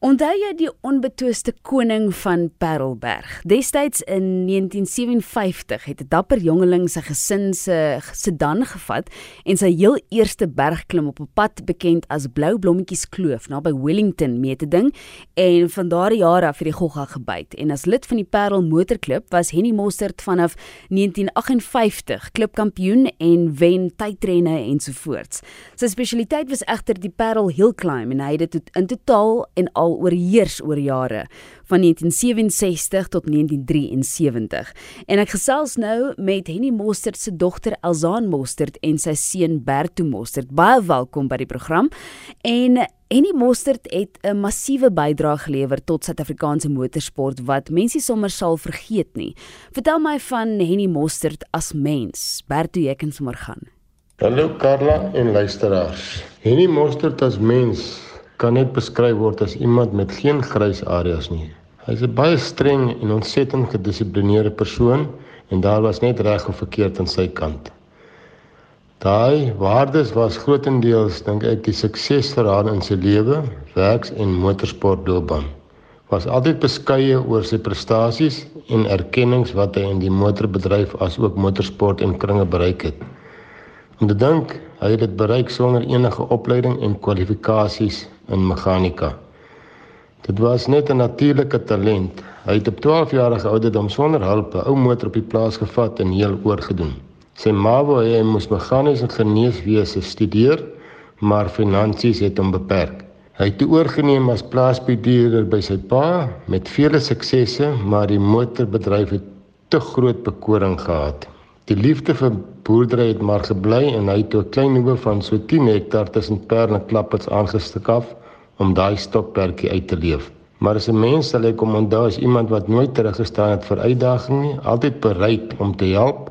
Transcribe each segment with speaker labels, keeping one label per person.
Speaker 1: Onthou jy die onbetwiste koning van Parelberg? Destyds in 1957 het 'n dapper jongeling sy gesin se sedan gevat en sy heel eerste bergklim op 'n pad bekend as Blou Blommetjies Kloof naby Wellington mee te ding en van daardie jare af het die gogga gebyt. En as lid van die Parel Motorklub was Henny Mostert vanaf 1958 klubkampioen en wen tydrenne ensovoorts. Sy spesialiteit was egter die Parel Hill Climb en hy het dit in totaal en al al oorheers oor jare van 1967 tot 1973. En ek gesels nou met Henny Mostert se dogter Elzaan Mostert en sy seun Berto Mostert. Baie welkom by die program. En Henny Mostert het 'n massiewe bydrae gelewer tot Suid-Afrikaanse motorsport wat mense sommer sal vergeet nie. Vertel my van Henny Mostert as mens. Berto, jy kan sommer gaan.
Speaker 2: Hallo Karla en luisteraars. Henny Mostert as mens kan net beskryf word as iemand met geen grys areas nie. Hy's 'n baie streng en ontsettend gedissiplineerde persoon en daar was net reg of verkeerd aan sy kant. Daai waardes was grootendeels dink ek die suksesverhaal in sy lewe, werks en motorsportloopbaan. Was altyd beskeie oor sy prestasies en erkennings wat hy in die motorbedryf as ook motorsport en kringe bereik het. Om te dink, hy het dit bereik sonder enige opleiding en kwalifikasies in meganika. Dit was net 'n natuurlike talent. Hy het op 12 jarige ouderdom sonder hulp 'n ou motor op die plaas gevat en heel oorgedoen. Sy ma wou hy moes meganiese geneeswese studeer, maar finansies het hom beperk. Hy het oorgeneem as plaasbestuurder by sy pa met vele suksesse, maar die motorbedryf het te groot bekoring gehad. Die liefde vir boerdery het maar gebly en hy het 'n klein hoewe van so 10 hektaar tussen Pern en Klapperts aangestik af om daai stokperdjie uit te leef. Maar as 'n mens sal ek hom onthou as iemand wat nooit teruggestaan het vir uitdagings nie, altyd bereid om te help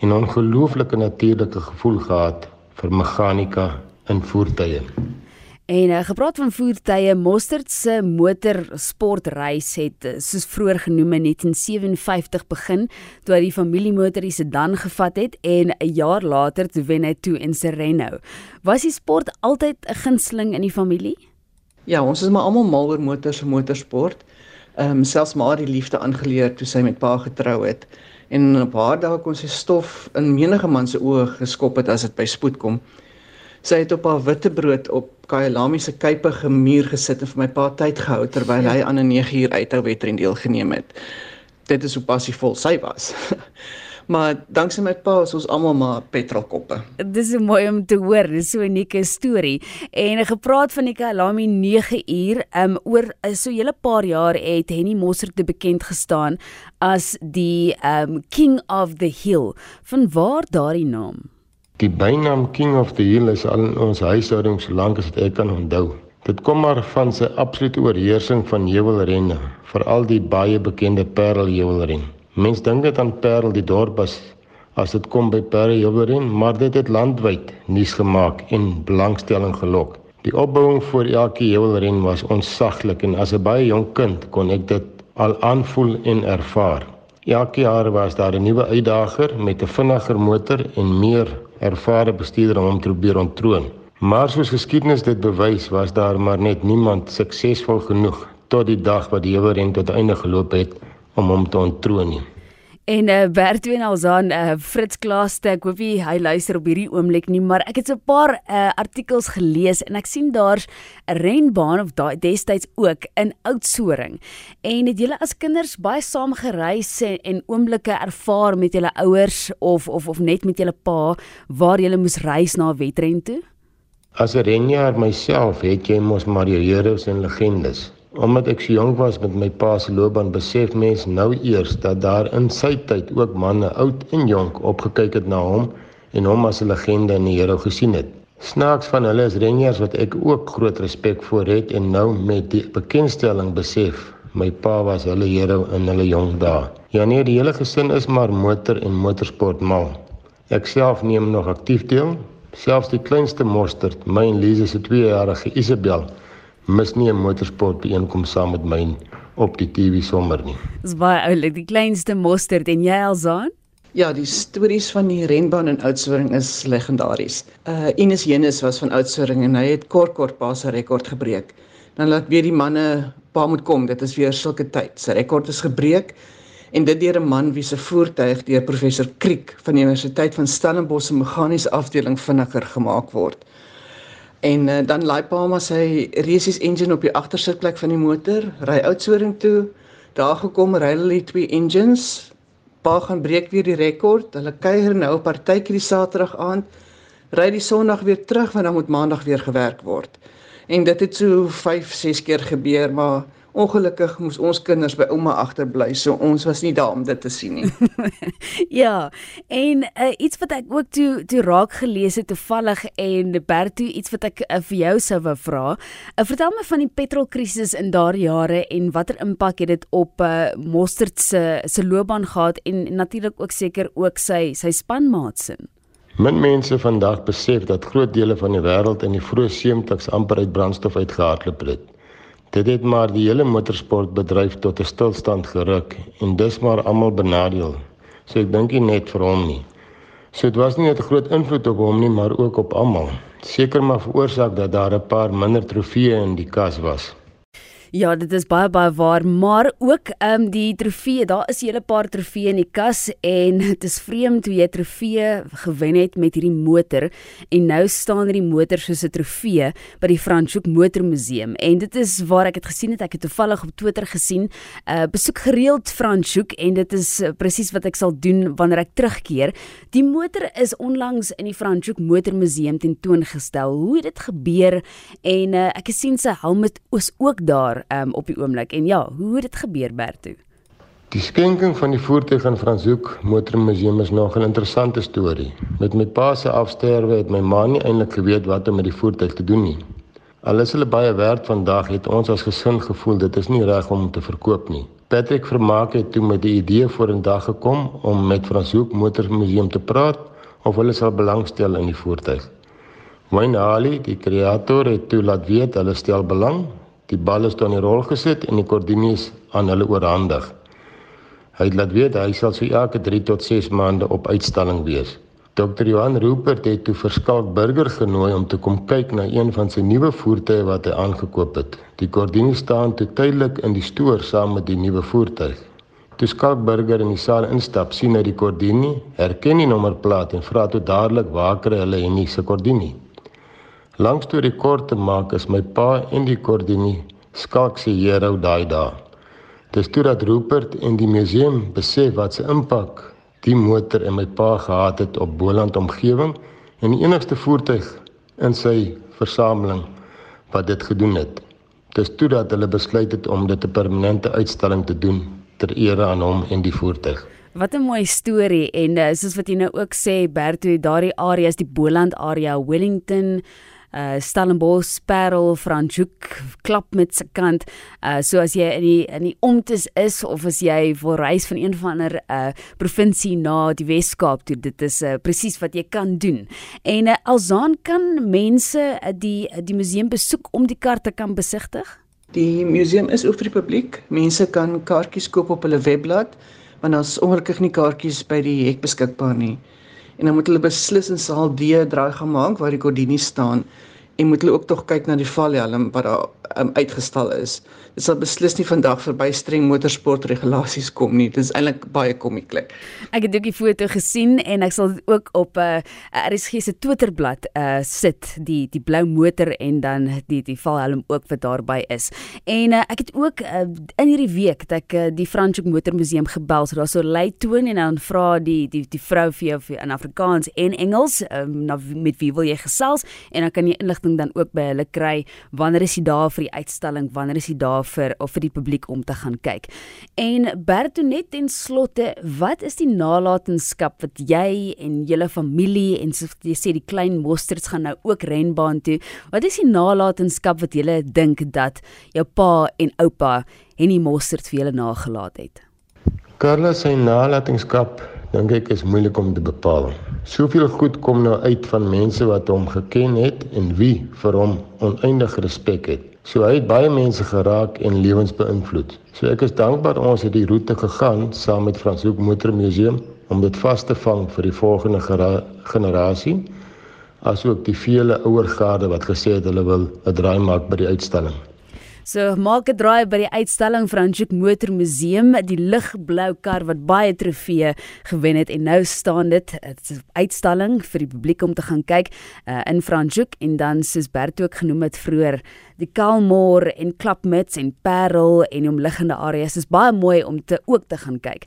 Speaker 2: en 'n ongelooflike natuurlike gevoel gehad vir meganika in voertuie.
Speaker 1: En uh, gepraat van voertuie, Mostert se motorsportreis het eh, soos vroeër genoem in 1957 begin toe hy die familiemotor se dan gevat het en 'n jaar later toe wen hy toe in Sereno. Was die sport altyd 'n gunsteling in die familie?
Speaker 3: Ja, ons is maar almal mal oor motors en motorsport. Ehm um, selfs maar die liefde aangeleer toe sy met pa getrou het. En op haar dae kon sy stof in menige man se oë geskop het as dit by spoed kom. Sy het op haar witbrood op Kyalami se kuipe gemuur gesit en vir my pa tyd gehou terwyl hy aan 'n 9 uur uithou wedren deelgeneem het. Dit is hoe passievol sy was. Maar danksy my pa is ons almal maar petrolkoppe.
Speaker 1: Dis so mooi om te hoor, dis so 'n unieke storie. En gepraat van die Kalami 9 uur, um oor eh, so 'n hele paar jaar het Henny Mosser te bekend gestaan as die um King of the Hill. Van waar daardie naam?
Speaker 2: Die bynaam King of the Hill is al in ons huishouding so lank as ek kan onthou. Dit kom maar van sy absolute oorheersing van heuwelrenne, veral die baie bekende Parel heuwelren. Mens dink dit aan Parel die dorp as as dit kom by Parel Joburgen, maar dit het landwyd nuus gemaak en belangstelling gelok. Die opbouing vir elke heuwelren was onsaglik en as 'n baie jonk kind kon ek dit al aanvoel en ervaar. Elke jaar was daar 'n nuwe uitdager met 'n vinniger motor en meer ervare bestuurder om te probeer ontroon. Maar soos geskiedenis dit bewys, was daar maar net niemand suksesvol genoeg tot die dag wat die heuwelren tot einde geloop het om hom te ontroon nie.
Speaker 1: En uh, Bert en Alzaan uh, Fritz Klaaste, ek hoop hy, luister op hierdie oomblik nie, maar ek het so 'n paar uh, artikels gelees en ek sien daar's 'n renbaan of daai destyds ook in Oudtshoorn. En het julle as kinders baie saam gereis en, en oomblikke ervaar met julle ouers of of of net met julle pa waar julle moes reis na 'n wedren toe?
Speaker 2: As 'n renjaer myself het jy mos maar jou heroes en legendes. Omdat ek so jonk was met my pa se loopbaan, besef mens nou eers dat daar in sy tyd ook manne oud en jonk opgekyk het na hom en hom as 'n legende in die Here gesien het. Snaaks van hulle is renjers wat ek ook groot respek voor het en nou met die bekendstelling besef my pa was hulle Here in hulle jong dae. Ja nee, die hele gesin is maar motor en motorsport mal. Ek self neem nog aktief deel. Selfs die kleinste mosterd, my en Lise se 2-jarige Isabel mis nie 'n motorsport byeenkom saam met my op die TV sommer nie.
Speaker 1: Dis baie oulik, die kleinste mosterd en jy Elzaan?
Speaker 3: Ja, die stories van die renbaan in Oudtshoorn is legendaries. Uh Ines Jenus was van Oudtshoorn en hy het kort kort pas 'n rekord gebreek. dan laat weer die manne pa moet kom. Dit is weer sulke tyd. Sy rekord is gebreek en dit deur 'n man wie se voertuig deur professor Kriek van die Universiteit van Stellenbosch se meganiese afdeling vinniger gemaak word. En uh, dan laai pa maar sy resies engine op die agtersitplek van die motor, ry Oudtshoorn toe. Daar gekom ry hulle die twee engines. Pa gaan breek weer die rekord. Hulle kuier nou 'n partytjie die Saterdag aand. Ry die Sondag weer terug want dan moet Maandag weer gewerk word. En dit het so 5, 6 keer gebeur, maar ongelukkig moes ons kinders by ouma agterbly, so ons was nie daar om dit te sien nie.
Speaker 1: ja, en uh, iets wat ek ook toe toe raak gelees het toevallig en Bertu iets wat ek uh, vir jou sou wou vra. Uh, vertel my van die petrolkrisis in daardie jare en watter impak het dit op uh, Mostert se se loopbaan gehad en, en natuurlik ook seker ook sy sy spanmaatsin.
Speaker 2: Min mense vandag besef dat groot dele van die wêreld in die vroeë 70's amper uit brandstof uitgehardloop het. Dit het maar die hele motorsportbedryf tot 'n stilstand geruk en dis maar almal benadeel. So ek dink nie net vir hom nie. So dit was nie net 'n groot invloed op hom nie, maar ook op almal. Seker maar veroorsaak dat daar 'n paar minder trofeeë in die kas was.
Speaker 1: Ja, dit is baie baie waar, maar ook ehm um, die trofee, daar is 'n hele paar trofee in die kas en dit is vreemd hoe jy trofee gewen het met hierdie motor en nou staan hierdie motor soos 'n trofee by die Franschhoek Motormuseum en dit is waar ek dit gesien het, ek het toevallig op Twitter gesien, uh besoek gereeld Franschhoek en dit is uh, presies wat ek sal doen wanneer ek terugkeer. Die motor is onlangs in die Franschhoek Motormuseum tentoongestel. Hoe het dit gebeur? En uh, ek gesien sy helm is ook daar um, op die oomblik. En ja, hoe het dit gebeur Bertu?
Speaker 2: Die skenking van die voertuig aan Franshoek Motormuseum is nog 'n interessante storie. Met my pa se afsterwe het my ma nie eintlik geweet wat om met die voertuig te doen nie. Al is hulle baie werd vandag, het ons as gesin gevoel dit is nie reg om te verkoop nie. Patrick Vermaak het toe met die idee voor 'n dag gekom om met Franshoek Motormuseum te praat of hulle sal belangstel in die voertuig. Wayne Ali, die kreator, het toe laat weet hulle stel belang Die bal is dan in rol gesit en die kordinies aan hulle oorhandig. Hy het laat weet hy sal so elke 3 tot 6 maande op uitstalling wees. Dr. Johan Rupert het toe verskalk burger genooi om te kom kyk na een van sy nuwe voertuie wat hy aangekoop het. Die kordinie staan toe tydelik in die stoor saam met die nuwe voertuig. Toe skalk burger in die saal instap, sien hy die kordinie, herken die nommerplaat en vra toe dadelik waar kry hulle hierdie se kordinie. Langs toe die kort te maak is my pa en die kordinie skalk se hero daai dae. Dis toe dat Rupert en die museum besef wat se impak die motor en my pa gehad het op Boland omgewing en die enigste voertuig in sy versameling wat dit gedoen het. Dis toe dat hulle besluit het om dit 'n permanente uitstalling te doen ter ere aan hom en die voertuig.
Speaker 1: Wat 'n mooi storie en uh, soos wat jy nou ook sê Berto, daardie areas die Boland area, Wellington, uh Stellenbosch, Parel, Franschhoek klap met se kant. Uh so as jy in die in die omtes is of as jy wil reis van een van ander uh provinsie na die Wes-Kaap toe, dit is uh presies wat jy kan doen. En uh, alsaan kan mense uh, die die museum besoek om die kar te kan besigtig.
Speaker 3: Die museum is oop vir die publiek. Mense kan kaartjies koop op hulle webblad want daar's ongelukkig nie kaartjies by die hek beskikbaar nie en dan moet hulle beslis in saal D draai gaan maak waar die Gordini staan en moet hulle ook tog kyk na die valhelm wat daar um, uitgestal is. Dit sal beslis nie vandag verby streng motorsportregulasies kom nie. Dit is eintlik baie komieklik.
Speaker 1: Ek het ook die foto gesien en ek sal ook op 'n uh, eh, RSG se Twitterblad uh sit die die blou motor en dan die die valhelm ook wat daarby is. En uh, ek het ook uh, in hierdie week dat ek uh, die Franschhoek Motormuseum gebel so daar so lei toon en dan vra die die die vrou vir jou in Afrikaans en Engels um, na met wie wil jy gesels en dan kan jy inligting dan ook by hulle kry wanneer is die daar vir die uitstalling, wanneer is die daar vir of vir die publiek om te gaan kyk. En Bertonet ten slotte, wat is die nalatenskap wat jy en julle familie en jy sê die klein mosterds gaan nou ook renbaan toe. Wat is die nalatenskap wat julle dink dat jou pa en oupa Henny Mostert vir julle nagelaat het?
Speaker 2: Carla se nalatenskap dink ek is moeilik om te bepaal. Soveel goed kom nou uit van mense wat hom geken het en wie vir hom oneindig respek het. So hy het baie mense geraak en lewens beïnvloed. So ek is dankbaar ons het die roete gegaan saam met Franshoek Motormuseum om dit vas te vang vir die volgende generasie asook die vele ouer garde wat gesê het hulle wil 'n draai maak by die uitstalling.
Speaker 1: So maak 'n draai by die uitstalling Franschhoek Motor Museum, die ligblou kar wat baie trofee gewen het en nou staan dit, dit is 'n uitstalling vir die publiek om te gaan kyk uh, in Franschhoek en dan soos Bert ook genoem het vroeër, die Kalmor en Klapmuts en Parel en die omliggende areas is baie mooi om te ook te gaan kyk.